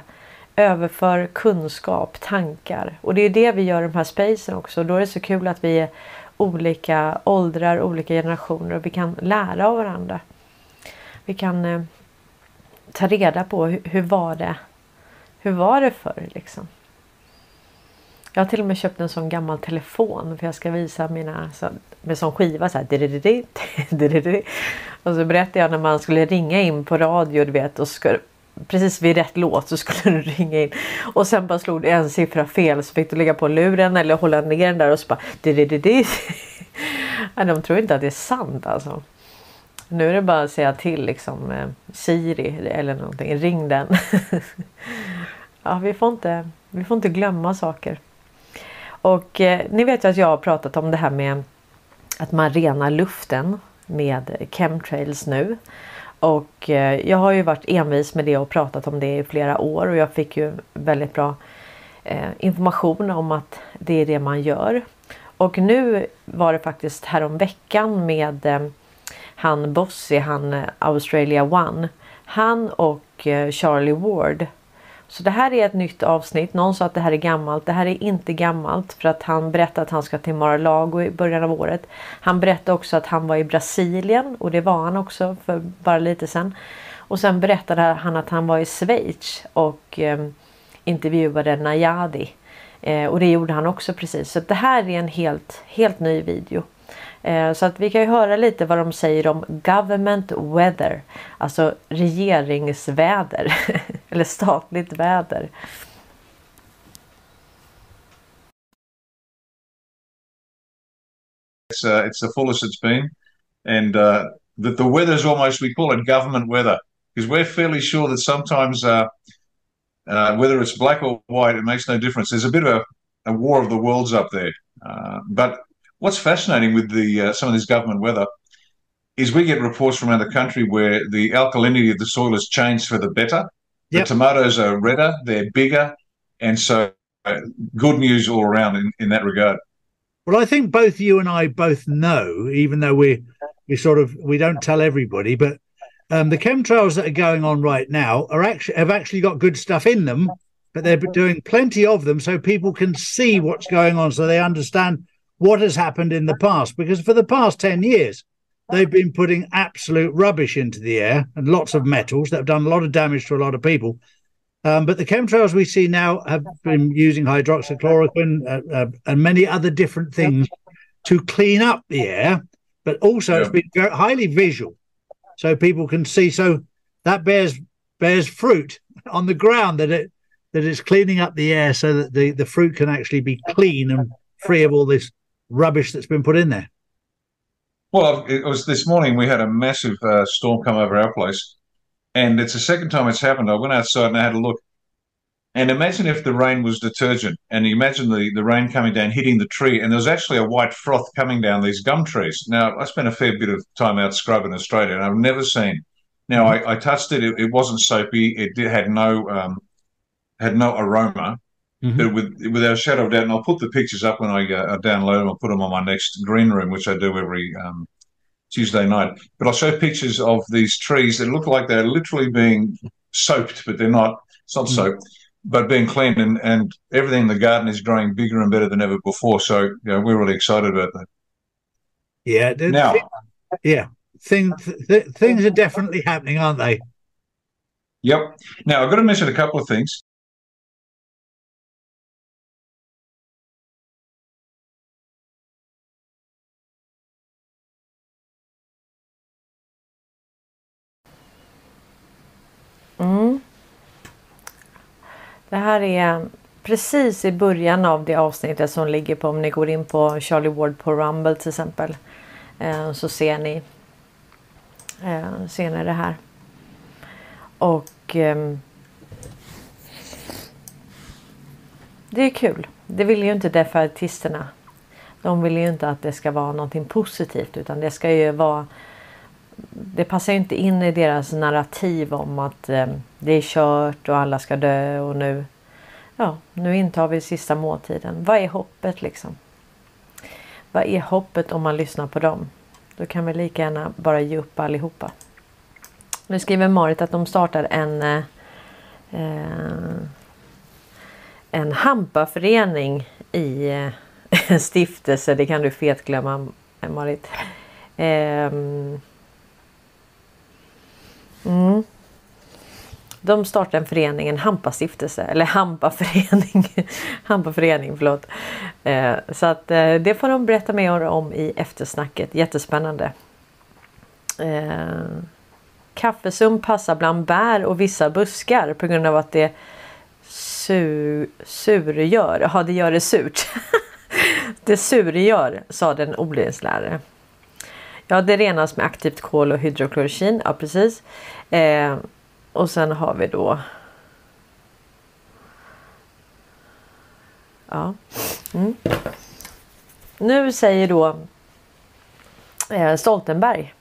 S1: Överför kunskap, tankar. Och det är det vi gör i de här spacen också. Då är det så kul att vi är olika åldrar, olika generationer och vi kan lära av varandra. Vi kan eh, ta reda på hur, hur var det hur var det förr liksom? Jag har till och med köpt en sån gammal telefon för jag ska visa mina så, med sån skiva så här. Och så berättade jag när man skulle ringa in på radio du vet och skulle, precis vid rätt låt så skulle du ringa in och sen bara slog du en siffra fel så fick du lägga på luren eller hålla ner den där och så bara Nej, De tror inte att det är sant alltså. Nu är det bara att säga till liksom eh, Siri eller någonting. Ring den. ja, vi, får inte, vi får inte glömma saker. Och eh, ni vet ju att jag har pratat om det här med att man renar luften med chemtrails nu. Och eh, jag har ju varit envis med det och pratat om det i flera år och jag fick ju väldigt bra eh, information om att det är det man gör. Och nu var det faktiskt härom veckan med eh, han Bossy, han eh, Australia One. Han och eh, Charlie Ward. Så det här är ett nytt avsnitt. Någon sa att det här är gammalt. Det här är inte gammalt för att han berättade att han ska till Mar-a-Lago i början av året. Han berättade också att han var i Brasilien och det var han också för bara lite sedan. Och sen berättade han att han var i Schweiz och eh, intervjuade Najadi. Eh, och det gjorde han också precis. Så det här är en helt, helt ny video. Eh, så att vi kan ju höra lite vad de säger om government weather. Alltså regeringsväder. Eller statligt väder.
S11: It's, uh, it's the fullest it's been. And uh, the, the weather's almost, we call it government weather. Because we're fairly sure that sometimes, uh, uh, whether it's black or white, it makes no difference. There's a bit of a, a war of the worlds up there. Uh, but what's fascinating with the uh, some of this government weather is we get reports from around the country where the alkalinity of the soil has changed for the better. Yep. The tomatoes are redder, they're bigger, and so uh, good news all around in, in that regard.
S12: Well, I think both you and I both know, even though we we sort of we don't tell everybody, but um, the chemtrails that are going on right now are actually have actually got good stuff in them, but they're doing plenty of them so people can see what's going on, so they understand what has happened in the past. Because for the past 10 years, they've been putting absolute rubbish into the air and lots of metals that have done a lot of damage to a lot of people. Um, but the chemtrails we see now have been using hydroxychloroquine uh, uh, and many other different things to clean up the air, but also yeah. it's been very highly visual, so people can see. So that bears bears fruit on the ground that it that it's cleaning up the air so that the, the fruit can actually be clean and free of all this rubbish that's been put in there?
S11: Well, it was this morning we had a massive uh, storm come over our place, and it's the second time it's happened. I went outside and I had a look. And imagine if the rain was detergent, and you imagine the, the rain coming down, hitting the tree, and there was actually a white froth coming down these gum trees. Now, I spent a fair bit of time out scrubbing Australia, and I've never seen. Now, mm-hmm. I, I, touched it; it, it wasn't soapy. It did, had no um, had no aroma, Mm-hmm. with without a shadow of doubt, and I'll put the pictures up when I uh, download them. I'll put them on my next green room, which I do every um, Tuesday night. But I'll show pictures of these trees that look like they're literally being soaked, but they're not. It's not mm-hmm. soaked, but being cleaned, and, and everything in the garden is growing bigger and better than ever before. So you know, we're really excited about that.
S12: Yeah.
S11: Now,
S12: yeah, things th- things are definitely happening, aren't they?
S11: Yep. Now I've got to mention a couple of things.
S1: Det här är precis i början av det avsnittet som ligger på om ni går in på Charlie Ward på Rumble till exempel. Eh, så ser ni, eh, ser ni det här. Och ehm, det är kul. Det vill ju inte defaitisterna. De vill ju inte att det ska vara någonting positivt utan det ska ju vara det passar inte in i deras narrativ om att eh, det är kört och alla ska dö och nu, ja, nu intar vi sista måltiden. Vad är hoppet liksom? Vad är hoppet om man lyssnar på dem? Då kan vi lika gärna bara ge upp allihopa. Nu skriver Marit att de startar en eh, eh en hampaförening i en eh, stiftelse. Det kan du fetglömma Marit. Ehm, mm. De startar en förening, en Hampastiftelse eller Hampaförening. Hampaförening, förlåt. Eh, så att eh, det får de berätta mer om i eftersnacket. Jättespännande. Eh, passar bland bär och vissa buskar på grund av att det su surgör. Ja, det gör det surt. det surgör, sa den odlingslärare. Ja, det renas med aktivt kol och hydroklorokin. Ja, precis. Eh, och sen har vi då Ja. Mm. Nu säger då eh, Stoltenberg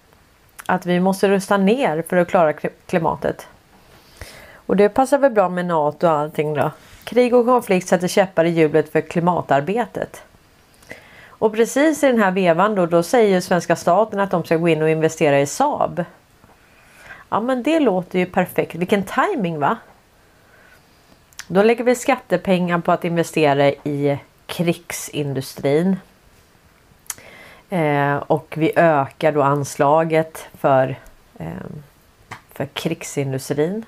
S1: att vi måste rusta ner för att klara klimatet. Och det passar väl bra med NATO och allting då. Krig och konflikt sätter käppar i hjulet för klimatarbetet. Och precis i den här vevan då, då säger svenska staten att de ska gå in och investera i Saab. Ja men det låter ju perfekt. Vilken timing va? Då lägger vi skattepengar på att investera i krigsindustrin. Eh, och vi ökar då anslaget för, eh, för krigsindustrin.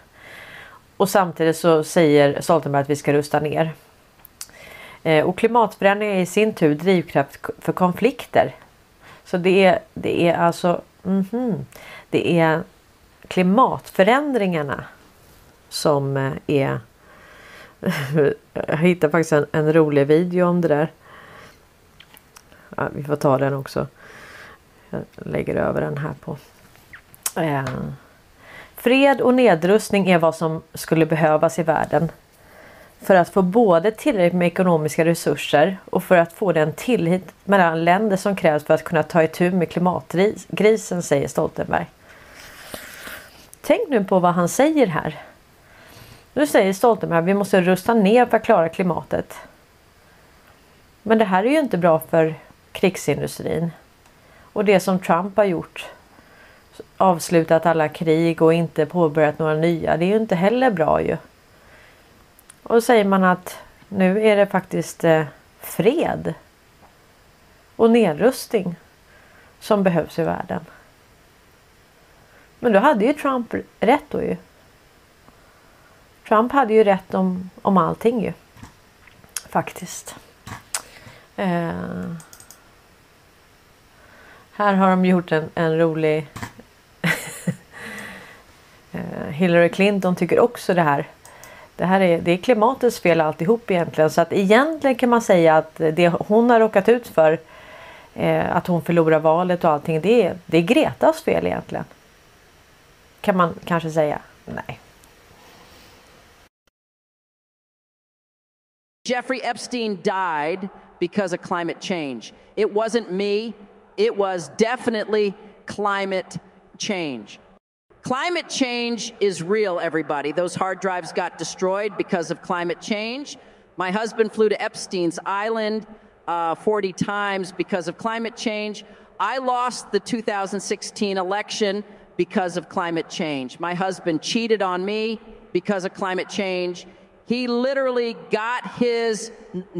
S1: Och samtidigt så säger Stoltenberg att vi ska rusta ner. Eh, och klimatförändringar är i sin tur drivkraft för konflikter. Så det är, det är alltså mm -hmm, det är klimatförändringarna som eh, är jag hittade faktiskt en, en, rolig video om det där. Ja, vi får ta den också. Jag lägger över den här på. Eh, fred och nedrustning är vad som skulle behövas i världen. För att få både tillräckligt med ekonomiska resurser och för att få den tillit mellan länder som krävs för att kunna ta itu med klimatkrisen, säger Stoltenberg. Tänk nu på vad han säger här. Nu säger Stoltenberg att vi måste rusta ner för att klara klimatet. Men det här är ju inte bra för krigsindustrin. Och det som Trump har gjort. Avslutat alla krig och inte påbörjat några nya. Det är ju inte heller bra ju. Och då säger man att nu är det faktiskt eh, fred. Och nedrustning. Som behövs i världen. Men då hade ju Trump rätt då ju. Trump hade ju rätt om, om allting ju. Faktiskt. Eh, här har de gjort en, en rolig... eh, Hillary Clinton tycker också det här. Det här är, det är klimatets fel alltihop egentligen. Så att egentligen kan man säga att det hon har råkat ut för eh, att hon förlorar valet och allting. Det är, det är Gretas fel egentligen. Kan man kanske säga. Nej.
S13: Jeffrey Epstein died because of climate change. It wasn't me, it was definitely climate change. Climate change is real, everybody. Those hard drives got destroyed because of climate change. My husband flew to Epstein's Island uh, 40 times because of climate change. I lost the 2016 election because of climate change. My husband cheated on me because of climate change. He literally got his dick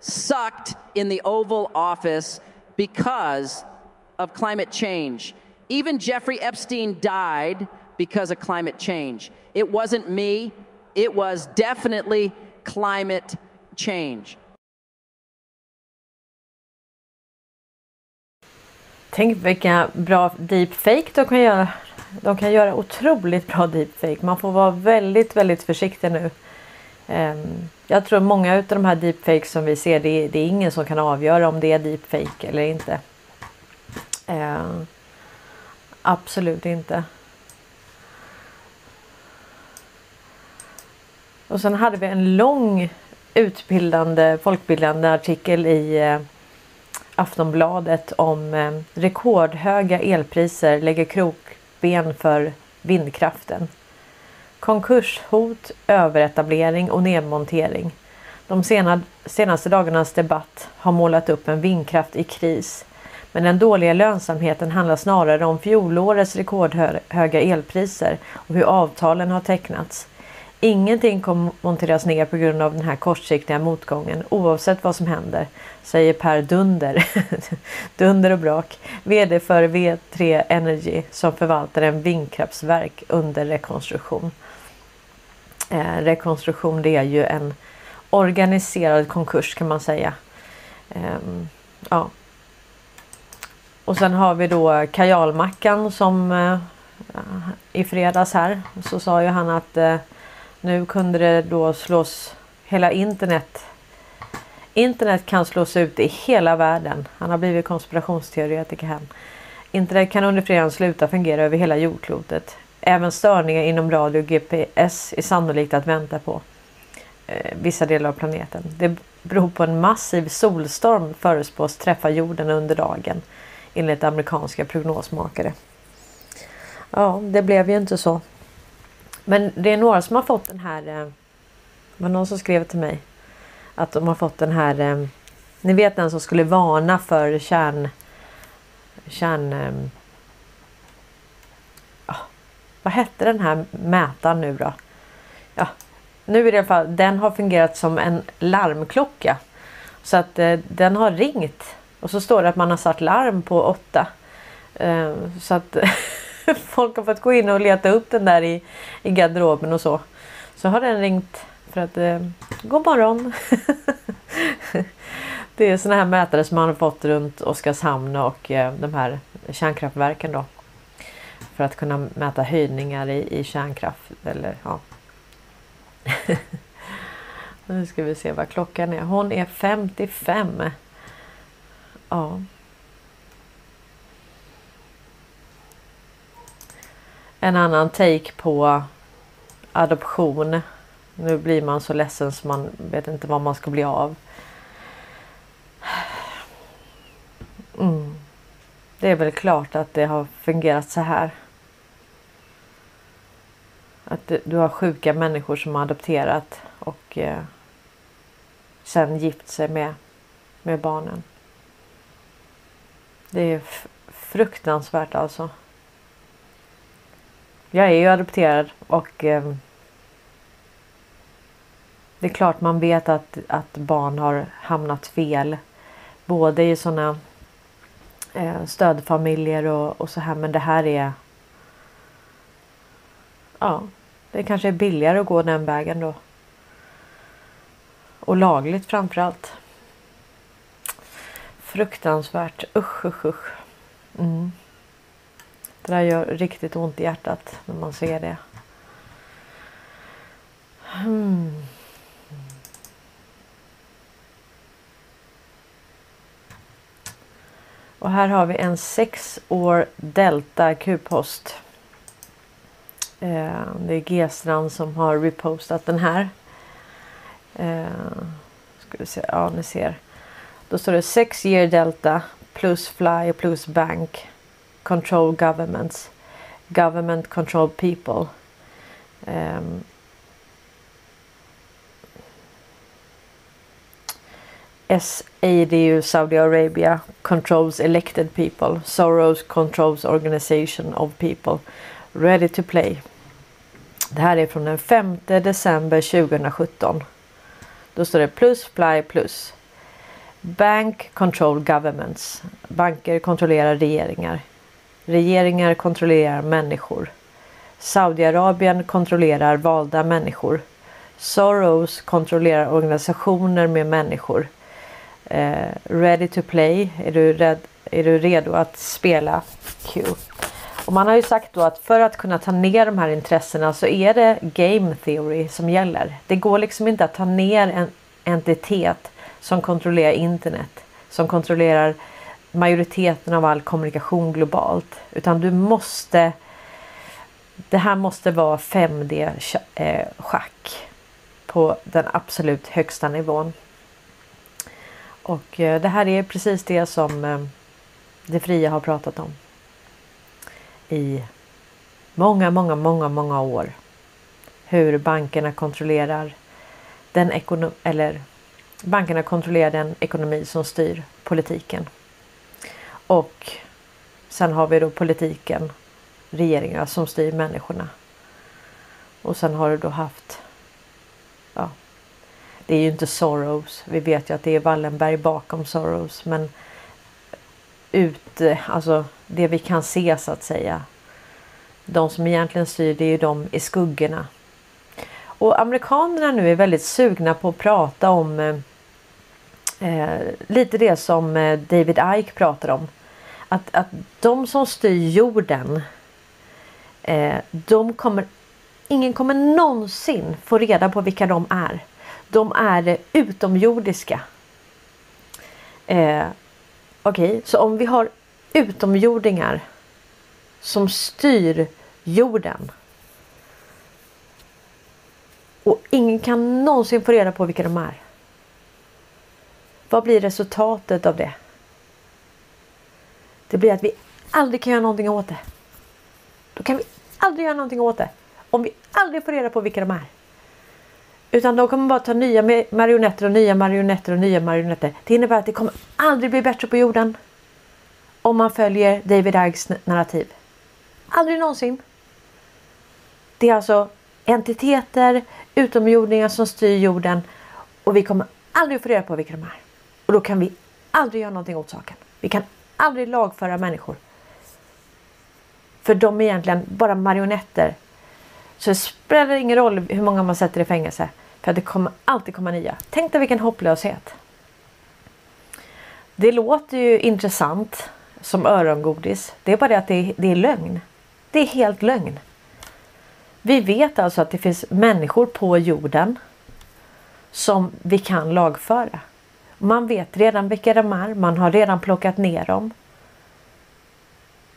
S13: sucked in the Oval Office because of climate change. Even Jeffrey Epstein died because of climate change. It wasn't me, it was definitely climate change.
S1: Tänk vilka bra deepfake de kan göra de kan göra otroligt bra deepfake. Man får vara väldigt, väldigt försiktig nu. Ehm, jag tror många av de här deepfakes som vi ser, det är, det är ingen som kan avgöra om det är deepfake eller inte. Ehm, Absolut inte. Och sen hade vi en lång utbildande, folkbildande artikel i eh, Aftonbladet om eh, rekordhöga elpriser lägger krokben för vindkraften. Konkurshot, överetablering och nedmontering. De senaste dagarnas debatt har målat upp en vindkraft i kris men den dåliga lönsamheten handlar snarare om fjolårets rekordhöga elpriser och hur avtalen har tecknats. Ingenting kommer monteras ner på grund av den här kortsiktiga motgången oavsett vad som händer, säger Per Dunder, Dunder och Brak, VD för V3 Energy som förvaltar en vindkraftverk under rekonstruktion. Eh, rekonstruktion det är ju en organiserad konkurs kan man säga. Eh, ja. Och sen har vi då kajalmackan som eh, i fredags här så sa ju han att eh, nu kunde det då slås hela internet. Internet kan slås ut i hela världen. Han har blivit konspirationsteoretiker här. Internet kan under fredagen sluta fungera över hela jordklotet. Även störningar inom radio och GPS är sannolikt att vänta på eh, vissa delar av planeten. Det beror på en massiv solstorm förespås träffa jorden under dagen enligt amerikanska prognosmakare. Ja, det blev ju inte så. Men det är några som har fått den här. Eh, det var någon som skrev till mig att de har fått den här. Eh, ni vet den som skulle varna för kärn. Kärn. Ehm, vad hette den här mätaren nu då? Ja, nu i alla fall. Den har fungerat som en larmklocka så att eh, den har ringt och så står det att man har satt larm på åtta. Eh, så att folk har fått gå in och leta upp den där i, i garderoben och så. Så har den ringt för att eh, god morgon. det är såna här mätare som man har fått runt Oskarshamn och eh, de här kärnkraftverken då. För att kunna mäta höjningar i, i kärnkraft eller ja. nu ska vi se vad klockan är. Hon är 55. Ja. en annan take på adoption. Nu blir man så ledsen så man vet inte vad man ska bli av. Mm. Det är väl klart att det har fungerat så här. Att du har sjuka människor som har adopterat och eh, sen gift sig med, med barnen. Det är fruktansvärt alltså. Jag är ju adopterad och eh, det är klart man vet att, att barn har hamnat fel. Både i sådana eh, stödfamiljer och, och så här men det här är Ja, det kanske är billigare att gå den vägen då. Och lagligt framförallt. Fruktansvärt. Usch usch usch. Mm. Det där gör riktigt ont i hjärtat när man ser det. Mm. Och här har vi en 6 år Delta Q-post. Eh, det är G-strand som har repostat den här. Eh, ska vi se, ja ni ser. Då står det 6 year Delta plus fly plus bank control governments, government control people. Ehm. Um, SADU Saudi Arabia controls elected people. Soros controls organization of people. Ready to play. Det här är från den 5 december 2017. Då står det plus fly plus. Bank control governments. Banker kontrollerar regeringar. Regeringar kontrollerar människor. Saudiarabien kontrollerar valda människor. Soros kontrollerar organisationer med människor. Eh, ready to play. Är du, red, är du redo att spela Q? Och man har ju sagt då att för att kunna ta ner de här intressena så är det game theory som gäller. Det går liksom inte att ta ner en entitet som kontrollerar internet. Som kontrollerar majoriteten av all kommunikation globalt. Utan du måste Det här måste vara 5D-schack eh, på den absolut högsta nivån. Och eh, det här är precis det som eh, det fria har pratat om. I många, många, många, många år. Hur bankerna kontrollerar den ekonomi eller bankerna kontrollerar den ekonomi som styr politiken. Och sen har vi då politiken, regeringarna som styr människorna. Och sen har du då haft, ja, det är ju inte Soros. Vi vet ju att det är Wallenberg bakom Soros men ut, alltså det vi kan se så att säga. De som egentligen styr det är ju de i skuggorna. Och amerikanerna nu är väldigt sugna på att prata om eh, eh, lite det som eh, David Ike pratar om. Att, att de som styr jorden eh, de kommer Ingen kommer någonsin få reda på vilka de är. De är utomjordiska. Eh, Okej, okay, så om vi har utomjordingar som styr jorden. Och ingen kan någonsin få reda på vilka de är. Vad blir resultatet av det? Det blir att vi aldrig kan göra någonting åt det. Då kan vi aldrig göra någonting åt det. Om vi aldrig får reda på vilka de är. Utan de kommer bara ta nya marionetter och nya marionetter och nya marionetter. Det innebär att det kommer aldrig bli bättre på jorden. Om man följer David Ikes narrativ. Aldrig någonsin. Det är alltså entiteter, utomjordingar som styr jorden och vi kommer aldrig få reda på vilka de är. Och då kan vi aldrig göra någonting åt saken. Vi kan aldrig lagföra människor. För de är egentligen bara marionetter så det spelar ingen roll hur många man sätter i fängelse. För det kommer alltid komma nya. Tänk dig vilken hopplöshet. Det låter ju intressant som örongodis. Det är bara det att det är, det är lögn. Det är helt lögn. Vi vet alltså att det finns människor på jorden som vi kan lagföra. Man vet redan vilka de är. Man har redan plockat ner dem.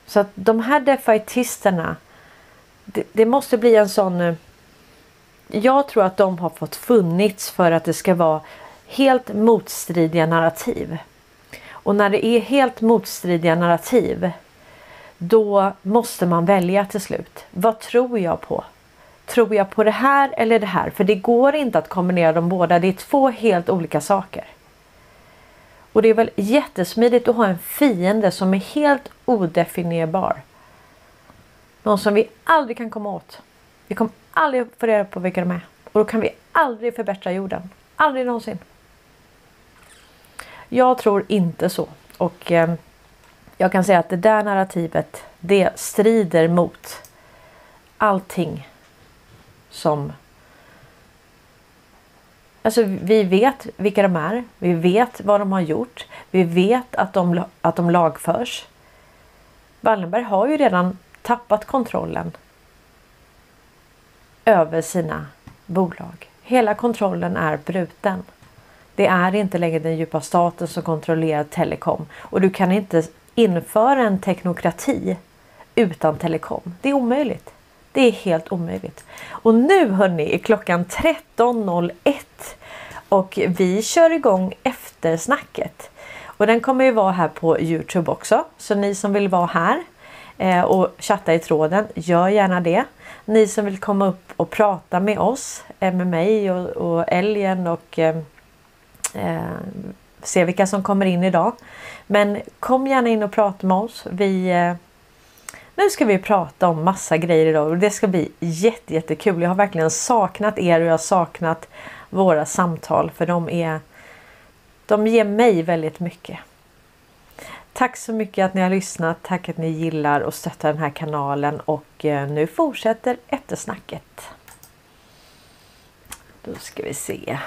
S1: Så att de här defaitisterna det, det måste bli en sån... Eh, jag tror att de har fått funnits för att det ska vara helt motstridiga narrativ. Och när det är helt motstridiga narrativ då måste man välja till slut. Vad tror jag på? Tror jag på det här eller det här? För det går inte att kombinera dem båda. Det är två helt olika saker. Och det är väl jättesmidigt att ha en fiende som är helt odefinierbar. Någon som vi aldrig kan komma åt. Vi kommer aldrig få reda på vilka de är. Och då kan vi aldrig förbättra jorden. Aldrig någonsin. Jag tror inte så. Och eh, jag kan säga att det där narrativet det strider mot allting som Alltså vi vet vilka de är. Vi vet vad de har gjort. Vi vet att de, att de lagförs. Wallenberg har ju redan tappat kontrollen över sina bolag. Hela kontrollen är bruten. Det är inte längre den djupa staten som kontrollerar telekom och du kan inte införa en teknokrati utan telekom. Det är omöjligt. Det är helt omöjligt. Och nu hörni är klockan 13.01 och vi kör igång eftersnacket. Och den kommer ju vara här på Youtube också. Så ni som vill vara här eh, och chatta i tråden, gör gärna det. Ni som vill komma upp och prata med oss, eh, med mig och, och Älgen och eh, eh, se vilka som kommer in idag. Men kom gärna in och prata med oss. Vi, eh, nu ska vi prata om massa grejer idag och det ska bli jätte, jättekul. Jag har verkligen saknat er och jag har saknat våra samtal för de är de ger mig väldigt mycket. Tack så mycket att ni har lyssnat. Tack att ni gillar och stöttar den här kanalen och eh, nu fortsätter eftersnacket. Då ska vi se.